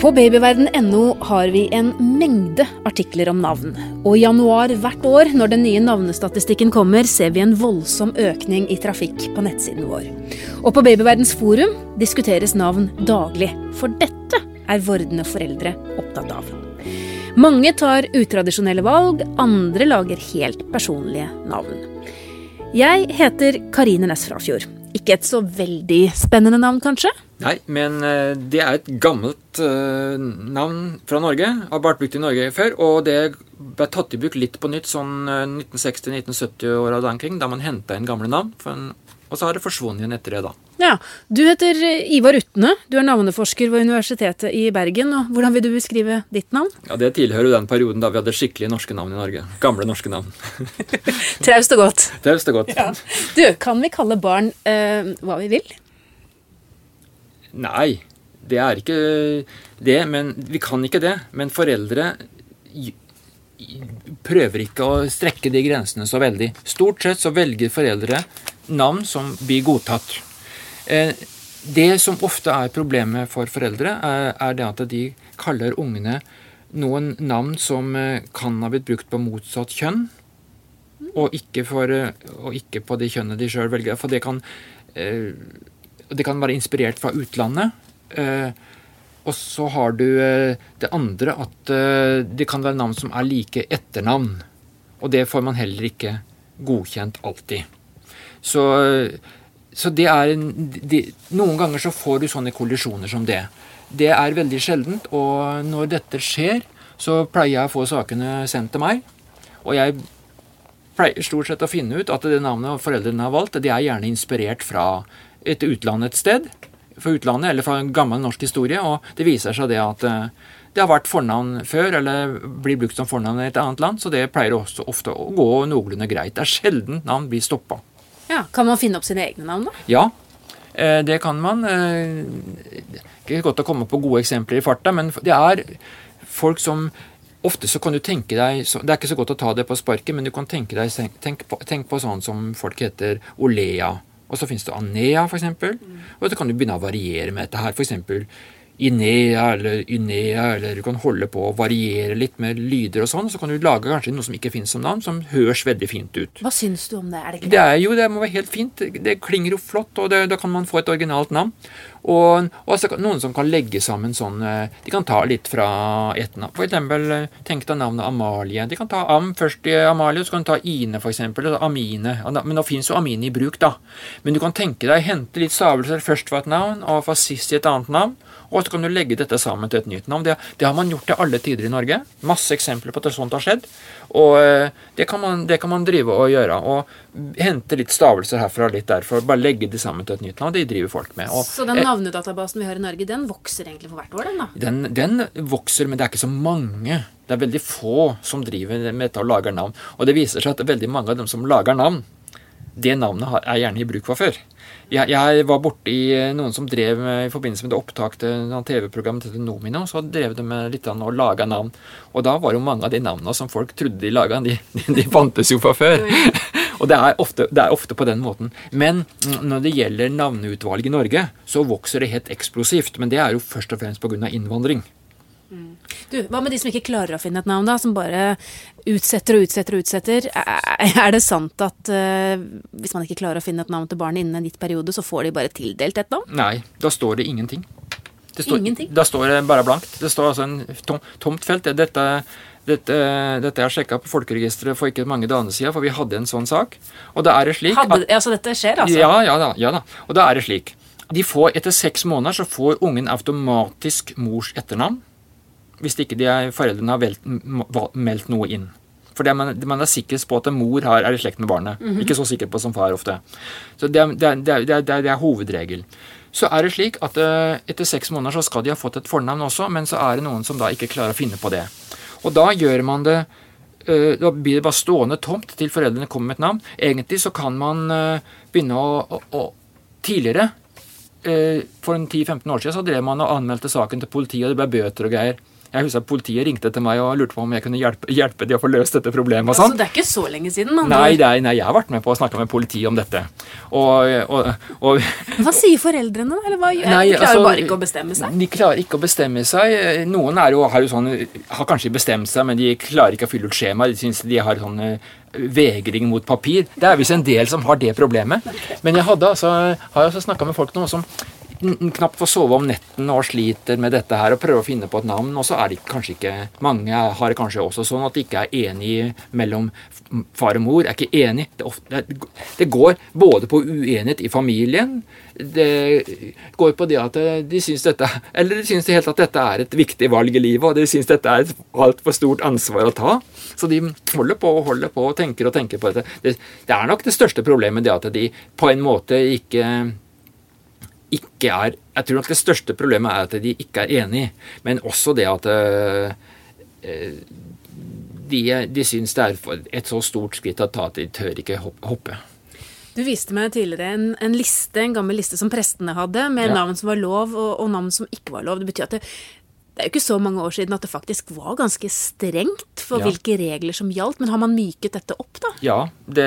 På babyverden.no har vi en mengde artikler om navn. Og i januar hvert år, når den nye navnestatistikken kommer, ser vi en voldsom økning i trafikk på nettsiden vår. Og på Babyverdens forum diskuteres navn daglig, for dette er vordende foreldre opptatt av. Mange tar utradisjonelle valg, andre lager helt personlige navn. Jeg heter Karine Næss Frafjord. Ikke et så veldig spennende navn, kanskje? Nei, men eh, det er et gammelt uh, navn fra Norge. Har vært brukt i Norge før. Og det ble tatt i bruk litt på nytt sånn uh, 1960-1970-åra da omkring, da man henta inn gamle navn. En, og så har det forsvunnet igjen etter det, da. Ja, Du heter Ivar Utne. Du er navneforsker ved Universitetet i Bergen. og Hvordan vil du beskrive ditt navn? Ja, Det tilhører jo den perioden da vi hadde skikkelige norske navn i Norge. Gamle norske navn. Traust og godt. Traust og godt. Ja. Du, kan vi kalle barn uh, hva vi vil? Nei, det er ikke det. Men vi kan ikke det. Men foreldre prøver ikke å strekke de grensene så veldig. Stort sett så velger foreldre navn som blir godtatt. Eh, det som ofte er problemet for foreldre, er det at de kaller ungene noen navn som eh, kan ha blitt brukt på motsatt kjønn, og ikke, for, eh, og ikke på det kjønnet de sjøl velger. For det kan det kan være inspirert fra utlandet. Eh, og så har du eh, det andre at eh, det kan være navn som er like etternavn. Og det får man heller ikke godkjent alltid. Så, så det er de, Noen ganger så får du sånne kollisjoner som det. Det er veldig sjeldent, og når dette skjer, så pleier jeg å få sakene sendt til meg. Og jeg pleier stort sett å finne ut at det navnet foreldrene har valgt, det er gjerne inspirert fra et utland et sted, for utlandet, eller fra en gammel norsk historie, og det viser seg det at eh, det har vært fornavn før, eller blir brukt som fornavn i et annet land, så det pleier også ofte å gå noenlunde greit. Det er sjelden navn blir stoppa. Ja, Kan man finne opp sine egne navn, da? Ja, eh, det kan man. Eh, det er ikke godt å komme på gode eksempler i farta, men det er folk som Ofte så kan du tenke deg Det er ikke så godt å ta det på sparket, men du kan tenke deg tenk på, tenk på sånn som folk heter Olea og så finnes det Anea, f.eks. Og så kan du begynne å variere med dette her. F.eks. Inea eller Ynea, eller du kan holde på å variere litt med lyder og sånn. Så kan du lage kanskje noe som ikke finnes som navn, som høres veldig fint ut. Hva syns du om det? Er det ikke det? er jo, det må være helt fint. Det klinger jo flott, og det, da kan man få et originalt navn. Og, og altså, noen som kan legge sammen sånn eh, De kan ta litt fra ett navn. Eksempel, eh, tenk deg navnet Amalie. De kan ta Am først i Amalie, så kan du ta Ine, eksempel. Amine. Men nå fins jo Amine i bruk, da. Men du kan tenke deg hente litt stavelser først fra et navn, og fra sist i et annet navn. Og så kan du legge dette sammen til et nytt navn. Det, det, har man gjort til alle tider i Norge. Masse eksempler på at sånt har skjedd. Og eh, det kan, man, det kan man drive og gjøre. Og hente litt stavelser herfra og litt derfra. Bare legge det sammen til et nytt navn. Det driver folk med. Og, så den navnedatabasen vi har i Norge, den vokser egentlig for hvert år, den da? Den, den vokser, men det er ikke så mange. Det er veldig få som driver med dette og lager navn. Og det viser seg at veldig mange av dem som lager navn, det navnet er gjerne i bruk fra før. Jeg, jeg var borti noen som drev med, i forbindelse med det opptak til TV-programmet til Nomino. Så drev de med litt an å lage navn. Og da var jo mange av de navnene som folk trodde de laga, de, de, de fantes jo fra før. Og det er, ofte, det er, ofte, på den måten. Men når det gjelder navneutvalg i Norge, så vokser det helt eksplosivt. Men det er jo først og fremst pga. innvandring. Mm. Du, Hva med de som ikke klarer å finne et navn, da? Som bare utsetter og utsetter og utsetter. Er det sant at uh, hvis man ikke klarer å finne et navn til barnet innen en gitt periode, så får de bare tildelt et navn? Nei, da står det ingenting. Det står, ingenting? Da står det bare blankt. Det står altså en tom, tomt felt. Dette, dette, dette jeg sjekka på Folkeregisteret for ikke mange dagene siden, for vi hadde en sånn sak. Og da er det slik hadde, at, Altså dette skjer, altså? Ja, ja da, ja da. Og da er det slik. De får, etter seks måneder så får ungen automatisk mors etternavn hvis ikke de er, foreldrene har velt, meldt noe inn. For det man, man, er sikker på at mor har, er i slekt med barnet. Mm -hmm. Ikke så sikker på som far ofte. Så det er, det, det, er, hovedregel. Så er det slik at uh, etter seks måneder så skal de ha fått et fornavn også, men så er det noen som da ikke klarer å finne på det. Og da gjør man det uh, Da blir det bare stående tomt til foreldrene kommer med et navn. Egentlig så kan man uh, begynne å, å, å Tidligere for en 10-15 år siden så drev man og anmeldte saken til politiet, og det ble bøter og greier. Jeg husker at Politiet ringte til meg og lurte på om jeg kunne hjelpe, hjelpe de å få løst dette problemet. og Altså, Så det er ikke så lenge siden? man. Nei, er, nei, jeg har vært med på å snakke med politiet om dette. Og, og, og Hva sier foreldrene? Eller hva, Nei, de klarer altså, bare ikke å bestemme seg? De klarer ikke å bestemme seg. Noen er jo, har jo sånn, har kanskje bestemt seg, men de klarer ikke å fylle ut skjemaet. De syns de har sånn eh, vegring mot papir. Det er visst en del som har det problemet. Men jeg hadde altså, har også snakka med folk nå som knapt får sove om netten og sliter med dette her og prøver å finne på et navn. Og så er det kanskje ikke Mange har det kanskje også sånn at de ikke er enige mellom far og mor. Er ikke enig. Det, ofte, det, det går både på uenighet i familien. Det går på det at de syns dette Eller de syns i hele tatt at dette er et viktig valg i livet, og de syns dette er et altfor stort ansvar å ta. Så de holder på og holder på og tenker og tenker på dette. Det, det er nok det største problemet, det at de på en måte ikke ikke er Jeg tror nok det største problemet er at de ikke er enige, men også det at øh, øh, de, de syns det er et så stort skritt å ta at de tør ikke hoppe. Du viste meg tidligere en, en liste, en gammel liste som prestene hadde, med Ja. navn som var lov, og, og navn som ikke var lov. Det betyr at det, det er jo ikke så mange år siden at det faktisk var ganske strengt for Ja. hvilke regler som gjaldt, men har man myket dette opp, da? Ja, det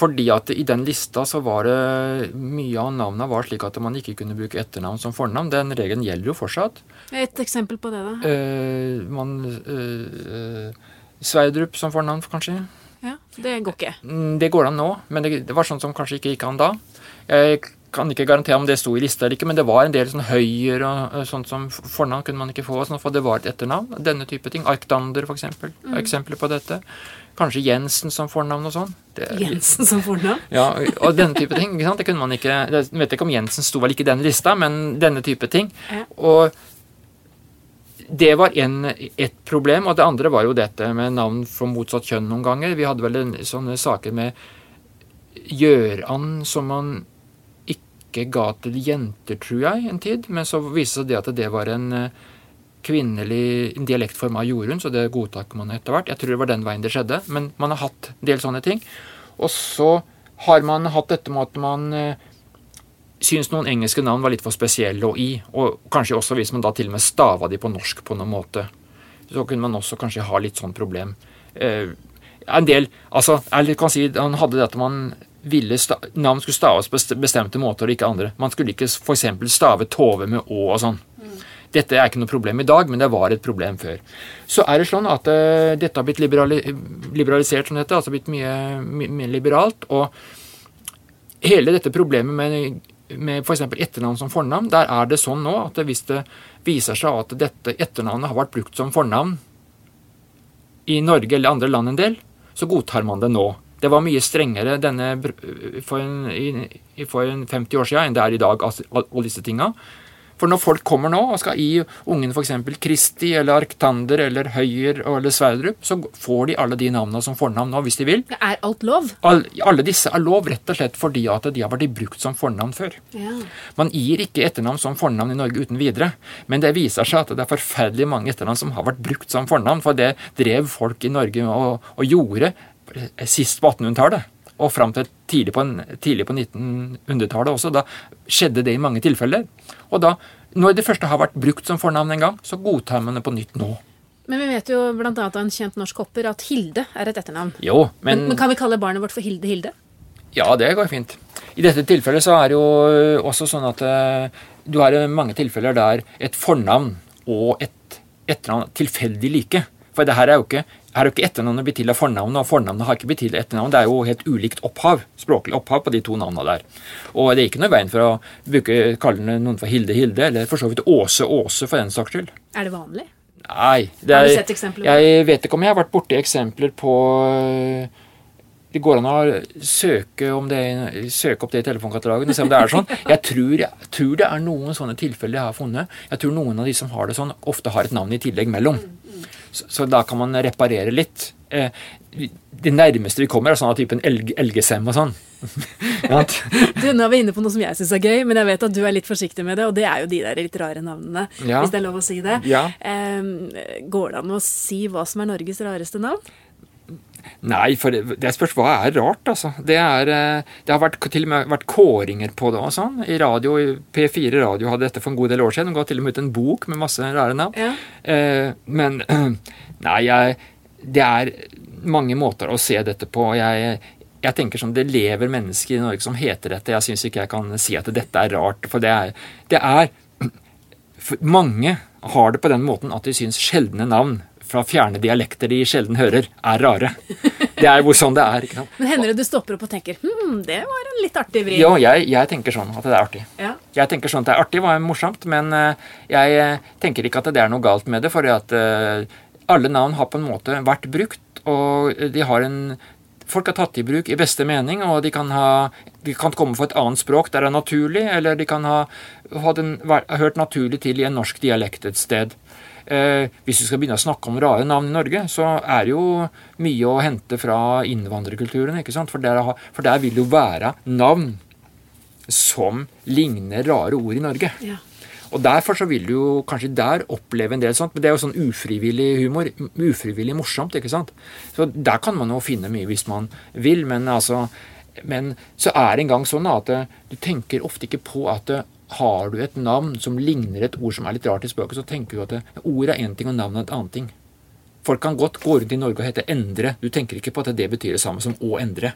fordi at i den lista så var det mye av navnene var slik at man ikke kunne bruke etternavn som fornavn. Den regelen gjelder jo fortsatt. Et eksempel på det, da? Eh, man eh, Sverdrup som fornavn, kanskje. Ja, Det går ikke. Mm, Det går an nå, men det, det var sånn som kanskje ikke gikk an da. Jeg kan ikke garantere om det sto i lista eller ikke, men det var en del sånn Høyer og sånt som fornavn kunne man ikke få, sånn, for det var et etternavn. Denne type ting. Arctander, for eksempel. er Eksempler på dette. Kanskje Jensen som fornavn og sånn. Det- Jensen som fornavn? Ja, og denne type ting. ikke sant? Det kunne man ikke Jeg vet ikke om Jensen sto vel ikke i den lista, men denne type ting. Ja. Og det var en, et problem, og det andre var jo dette med navn for motsatt kjønn noen ganger. Vi hadde vel en, sånne saker med Gjøran som man ikke ga til jenter, tror jeg, en tid. Men så viste det seg at det var en eh, kvinnelig dialektform av Jorunn, så det godtar man etter hvert. Jeg tror det var den veien det skjedde, men man har hatt en del sånne ting. Og så har man hatt dette med at man eh, syns noen engelske navn var litt for spesielle å i, og kanskje også hvis man da til og med stava de på norsk på noen måte. Så kunne man også kanskje ha litt sånn problem. Eh, en del, altså, jeg kan si, Han hadde det at man ville navn skulle staves på bestemte måter og ikke andre. Man skulle ikke f.eks. stave Tove med Å og sånn. Dette er ikke noe problem i dag, men det var et problem før. Så er det sånn at uh, dette har blitt liberali liberalisert som dette, altså blitt mye, mye mer liberalt. Og hele dette problemet med, med f.eks. etternavn som fornavn, der er det sånn nå at hvis det viser seg at dette etternavnet har vært brukt som fornavn i Norge eller andre land en del, så godtar man det nå. Det var mye strengere denne for en, for en 50 år siden enn det er i dag, altså, alle disse tinga. For når folk kommer nå og skal gi ungen f.eks. Kristi eller Arctander eller Høyer eller Sverdrup, så får de alle de navnene som fornavn nå, hvis de vil. Er alt lov? All, alle disse er lov rett og slett fordi at de har vært brukt som fornavn før. Ja. Man gir ikke etternavn som fornavn i Norge uten videre, men det viser seg at det er forferdelig mange etternavn som har vært brukt som fornavn, for det drev folk i Norge og, og gjorde sist på 1800-tallet. Og fram til tidlig på, tidlig på 1900-tallet også. Da skjedde det i mange tilfeller. Og da, når det første har vært brukt som fornavn en gang, så godtar man det på nytt nå. Men vi vet jo annet av en kjent norsk hopper at Hilde er et etternavn. Jo, Men, men, men kan vi kalle barnet vårt for Hilde Hilde? Ja, det går fint. I dette tilfellet så er det jo også sånn at eh, du har eh, mange tilfeller der et fornavn og et etternavn er tilfeldig like. For det her er jo ikke, er jo ikke etternavnet blitt til av fornavnet, og fornavnet har ikke blitt til av etternavnet. Det er jo helt ulikt opphav, språklig opphav på de to navnene der. Og det er ikke noe veien for å bruke, kalle noen for Hilde Hilde, eller for så vidt Åse Åse for den saks skyld. Er det vanlig? Nei. Det Har du er, sett eksempler på Jeg vet ikke om jeg har vært borti eksempler på øh, Det går an å søke, om det, søke opp det i telefonkatalogen og se om det er sånn. Jeg tror, jeg tror det er noen sånne tilfeller jeg har funnet. Jeg tror noen av de som har det sånn, ofte har et navn i tillegg mellom. Så, så da kan man reparere litt. Eh, det nærmeste vi kommer, er sånn av typen elg, elgesem og sånn. Du, nå er vi inne på noe som jeg syns er gøy, men jeg vet at du er litt forsiktig med det, og det er jo de der litt rare navnene, Ja. hvis det er lov å si det. Ja. Går det an å si hva som er Norges rareste navn? Nei, for det, det spørs hva er rart, altså. Det, er, eh, det har vært, til og med vært kåringer på det og sånn. I radio, P4 Radio hadde dette for en god del år siden. De ga til og med ut en bok med masse rare navn. Ja. Eh, men nei, jeg, det er mange måter å se dette på. Jeg, jeg tenker sånn, Det lever mennesker i Norge som heter dette. Jeg syns ikke jeg kan si at dette er rart. For det er, det er Mange har det på den måten at de syns sjeldne navn fra fjerne dialekter de sjelden hører, er rare. Det er jo sånn det er. ikke sant? Men Hender det du stopper opp og tenker hm, det var en litt artig vri? Ja, jeg, jeg, tenker sånn at det er artig. Ja. Jeg tenker sånn at det er artig, var morsomt, men uh, jeg eh, tenker ikke at det er noe galt med det, for at uh, alle navn har på en måte vært brukt, og de har en Folk har tatt i bruk i beste mening, og de kan, ha, de kan komme fra et annet språk der det er naturlig, eller de kan ha, ha den, hørt naturlig til i en norsk dialekt et sted. Eh, hvis vi skal begynne å snakke om rare navn i Norge, så er det jo mye å hente fra innvandrerkulturen. ikke sant? For der, for der vil det jo være navn som ligner rare ord i Norge. Ja. Og Derfor så vil du jo kanskje der oppleve en del sånt. Men det er jo sånn ufrivillig humor. Ufrivillig morsomt. ikke sant? Så der kan man jo finne mye hvis man vil. Men altså, men så er det en gang sånn at du tenker ofte ikke på at har du et navn som ligner et ord som er litt rart i språket, så tenker du at det, ordet er én ting og navnet er et annet ting. Folk kan godt gå rundt i Norge og hete Endre. Du tenker ikke på at det betyr det samme som å endre.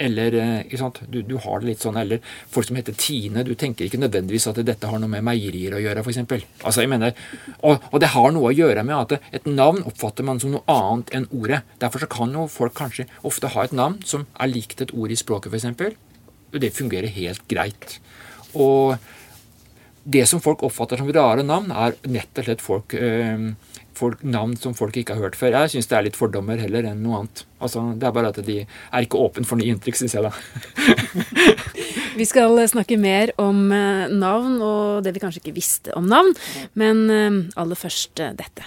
Eller eh, ikke sant? Du, du, har det litt sånn, eller folk som heter Tine. Du tenker ikke nødvendigvis at dette har noe med meierier å gjøre, f.eks. Altså, og, og, det har noe å gjøre med at et navn oppfatter man som noe annet enn ordet. Derfor kan jo folk kanskje ofte ha et navn som er likt et ord i språket, f.eks. Det fungerer helt greit. Og det som folk oppfatter som rare navn, er nett og slett folk, øh, folk, navn som folk ikke har hørt før. Jeg syns det er litt fordommer heller enn noe annet. Altså, det er bare at de er ikke åpne for nye inntrykk, syns jeg da. vi skal snakke mer om eh, navn og det vi kanskje ikke visste om navn, men aller først dette.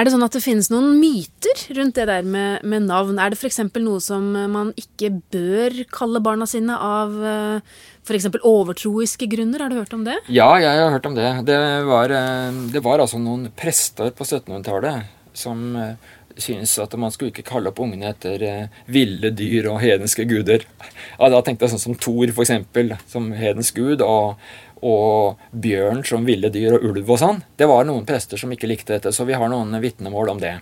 Er det sånn at det finnes noen myter rundt det der med, med navn? Er det f.eks. noe som man ikke bør kalle barna sine av eh, f.eks. overtroiske grunner? Har du hørt om det? Ja, jeg har hørt om det. Det var, eh, det var altså noen prester på 1700-tallet som eh, syntes at man skulle ikke kalle opp ungene etter ville dyr og hedenske guder. Ja, da tenkte jeg sånn som Thor, f.eks., som hedensk gud. og og bjørn som ville dyr og ulv og sånn. Det var noen prester som ikke likte dette, så vi har noen vitnemål om det.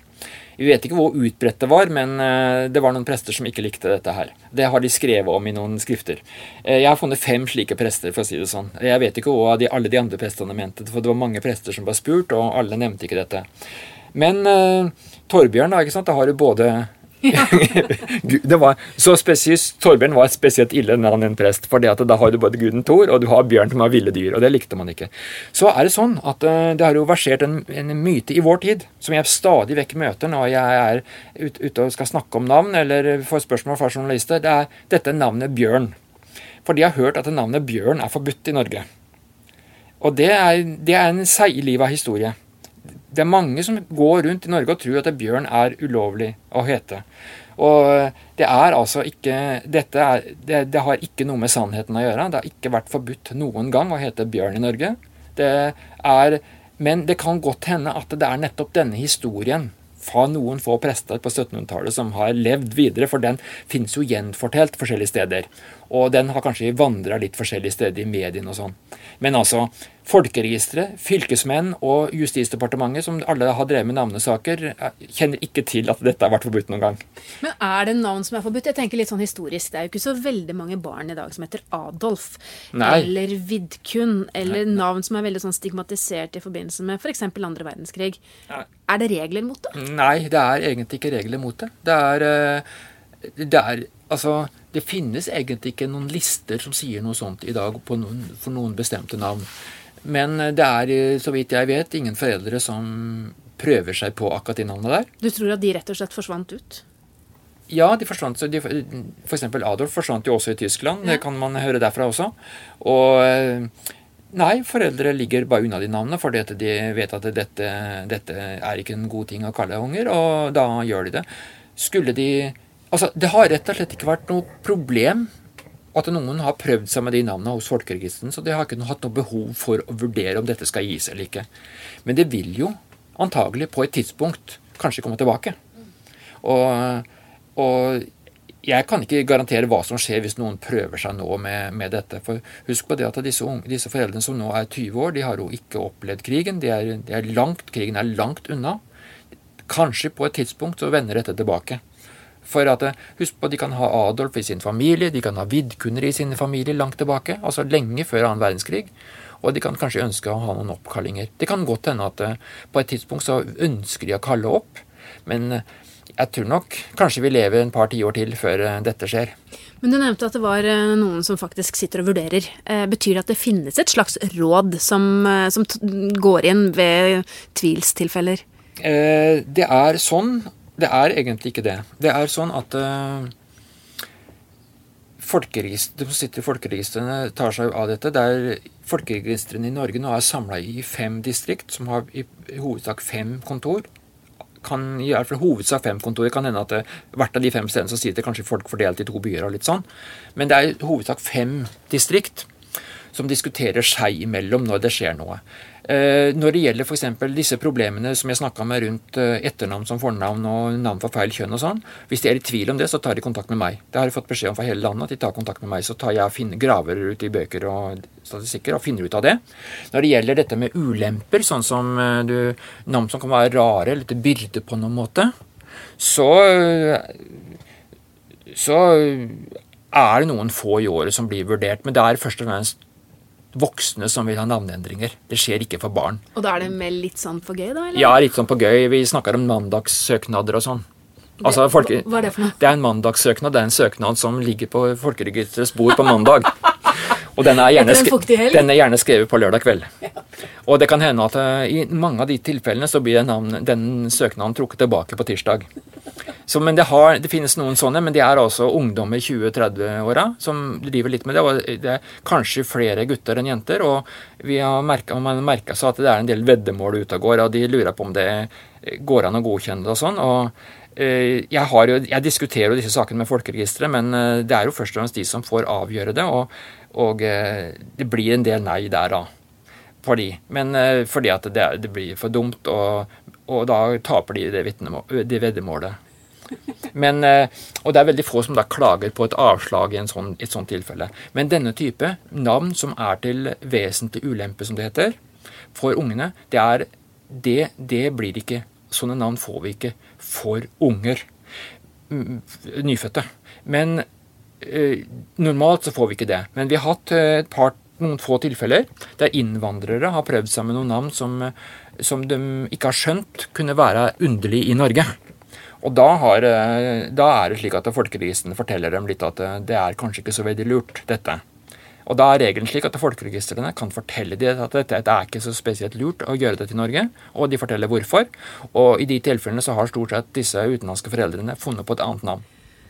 Vi vet ikke hvor utbredt det var, men eh, det var noen prester som ikke likte dette her. Det har de skrevet om i noen skrifter. Eh, jeg har funnet fem slike prester, for å si det sånn. Jeg vet ikke hva de, alle de andre prestene mente, for det var mange prester som ble spurt, og alle nevnte ikke dette. Men uh, Torbjørn, da, ikke sant, da har du både det var, så spesielt, Torbjørn var spesielt ille navn en prest, for da har du både guden Thor og du har bjørn som har ville dyr. og Det likte man ikke. Så er det sånn at uh, det har jo versert en, en, myte i vår tid, som jeg stadig vekk møter når jeg er ute og skal snakke om navn eller får spørsmål fra journalister. Det er dette navnet Bjørn. For de har hørt at navnet Bjørn er forbudt i Norge. Og det er, det er en seigliva historie. Det er mange som går rundt i Norge og tror at bjørn er ulovlig å hete. Og det er altså ikke dette er, det, det, har ikke noe med sannheten å gjøre. Det har ikke vært forbudt noen gang å hete bjørn i Norge. Det er, men det kan godt hende at det er nettopp denne historien fra noen få prester på 1700-tallet som har levd videre, for den finnes jo gjenfortalt forskjellige steder. Og den har kanskje vandra litt forskjellige steder i mediene og sånn. Men altså, Folkeregisteret, fylkesmenn og Justisdepartementet, som alle har drevet med navnesaker, kjenner ikke til at dette har vært forbudt noen gang. Men er det navn som er forbudt? Jeg tenker litt sånn historisk. Det er jo ikke så veldig mange barn i dag som heter Adolf. Nei. Eller Vidkun. Eller nei, nei. navn som er veldig sånn stigmatisert i forbindelse med f.eks. For andre verdenskrig. Nei. Er det regler mot det? Nei, det er egentlig ikke regler mot det. Det er, eh, det er Altså, det finnes egentlig ikke noen lister som sier noe sånt i dag noen, for noen bestemte navn. Men det er, så vidt jeg vet, ingen foreldre som prøver seg på akkurat de navnene der. Du tror at de rett og slett forsvant ut? Ja, de forsvant. De, for eksempel Adolf forsvant jo også i Tyskland. Ja. Det kan man høre derfra også. Og eh, nei, foreldre ligger bare unna de navnene fordi de vet at dette, dette er ikke en god ting å kalle unger, og da gjør de det. Skulle de Altså, det har rett og slett ikke vært noe problem at noen har prøvd seg med de navnene hos Folkeregisteren, så de har ikke hatt noe behov for å vurdere om dette skal gis eller ikke. Men det vil jo antagelig på et tidspunkt kanskje komme tilbake. Og, og, jeg kan ikke garantere hva som skjer hvis noen prøver seg nå med, med dette. For husk på det at disse, unge, disse, foreldrene som nå er 20 år, de har jo ikke opplevd krigen. De er, de er langt, krigen er langt unna. Kanskje på et tidspunkt så vender dette tilbake. For at, Husk på de kan ha Adolf i sin familie, de kan ha vidkunner i sin familie langt tilbake. Altså lenge før annen verdenskrig. Og de kan kanskje ønske å ha noen oppkallinger. Det kan godt hende at eh, på et tidspunkt så ønsker de å kalle opp, men eh, jeg tror nok kanskje vi lever en par tiår til før eh, dette skjer. Men Du nevnte at det var noen som faktisk sitter og vurderer. Betyr det at det finnes et slags råd som, som går inn ved tvilstilfeller? Det er sånn. Det er egentlig ikke det. Det er sånn at folkeregister, som sitter i folkeregistrene, tar seg av dette. Der folkeregistrene i Norge nå er samla i fem distrikt, som har i hovedsak fem kontor. Kan i hvert fall hovedsak fem kontor. Det kan hende at det, hvert av de fem stedene så sitter kanskje folk fordelt i to byer. og litt sånn. Men det er i hovedsak fem distrikt som diskuterer seg imellom når det skjer noe. Eh, når det gjelder f.eks. disse problemene som jeg snakka med rundt eh, etternavn som fornavn og navn for feil kjønn og sånn, hvis de er i tvil om det, så tar de kontakt med meg. Det har jeg fått beskjed om fra hele landet, at de tar kontakt med meg. Så tar jeg finner, graver ut i bøker og statistikker og finner ut av det. Når det gjelder dette med ulemper, sånn som eh, du, navn som kan være rare eller til byrde på noen måte, så så er det noen få i året som blir vurdert. Men det er først og fremst voksne som vil ha navneendringer. Det skjer ikke for barn. Og da er det med litt sånn for gøy, da? eller? Ja, litt sånn på gøy. Vi snakker om mandagssøknader og sånn. Altså, folke, hva er det for noe? Det er en mandagssøknad. Det er en søknad som ligger på Folkeregisterets bord på mandag. Og den er, gjerne, den er gjerne skrevet på lørdag kveld. Og det kan hende at uh, i mange av de tilfellene så blir den, den søknaden trukket tilbake på tirsdag. Så, men det, har, det, finnes noen sånne, men det er altså ungdom i 20-30-åra som driver litt med det. og Det er kanskje flere gutter enn jenter. Og vi har merket, man har merka seg at det er en del veddemål ute og går, og de lurer på om det går an å godkjenne det og sånn. og eh, jeg, jo, jeg, diskuterer jo disse sakene med Folkeregisteret, men eh, det er jo først og fremst de som får avgjøre det. Og, og eh, det blir en del nei der, da. Fordi, men fordi at det, det blir for dumt, og, og da taper de det, det veddemålet. Men, eh, og det er veldig få som da klager på et avslag i sånn, et sånt tilfelle. Men denne type navn som er til vesentlig ulempe, som det heter, for ungene, det er det, det blir ikke Sånne navn får vi ikke for unger. Nyfødte. Men eh, normalt så får vi ikke det. Men vi har hatt eh, et par noen få tilfeller der innvandrere har prøvd seg med noen navn som, som de ikke har skjønt kunne være underlig i Norge. Og da, har, eh, da, er det slik at folkeregistrene forteller dem litt at eh, det er kanskje ikke så veldig lurt, dette. Og da er regelen slik at folkeregistrene kan fortelle dem at dette, dette er ikke så spesielt lurt å gjøre det til Norge, og de forteller hvorfor. Og i de tilfellene så har stort sett disse utenlandske foreldrene funnet på et annet navn.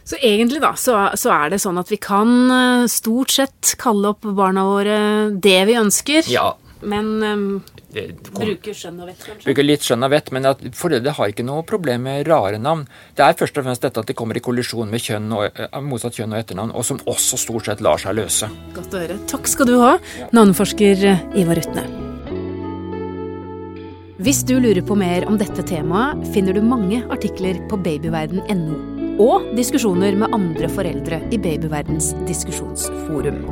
Så egentlig da, så, så, er det sånn at vi kan eh, stort sett kalle opp barna våre det vi ønsker. Ja. Men um, Bruker skjønn og vett, kanskje? Bruker litt skjønn og vett, men at foreldre har ikke noe problem med rare navn. Det er først og fremst dette at de kommer i kollisjon med kjønn og, eh, motsatt kjønn og etternavn, og som også stort sett lar seg løse. Godt å høre. Takk skal du ha, navneforsker eh, Ivar Utne. Hvis du lurer på mer om dette temaet, finner du mange artikler på babyverden.no og diskusjoner med andre foreldre i Babyverdens diskusjonsforum.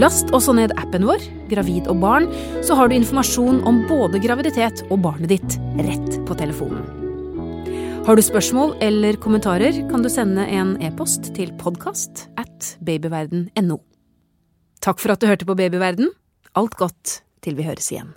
Last også ned appen vår, Gravid og barn, så har du informasjon om både graviditet og barnet ditt rett på telefonen. Har du spørsmål eller kommentarer, kan du sende en e-post til podkast at babyverden.no. Takk for at du hørte på Babyverden. Alt godt til vi høres igjen.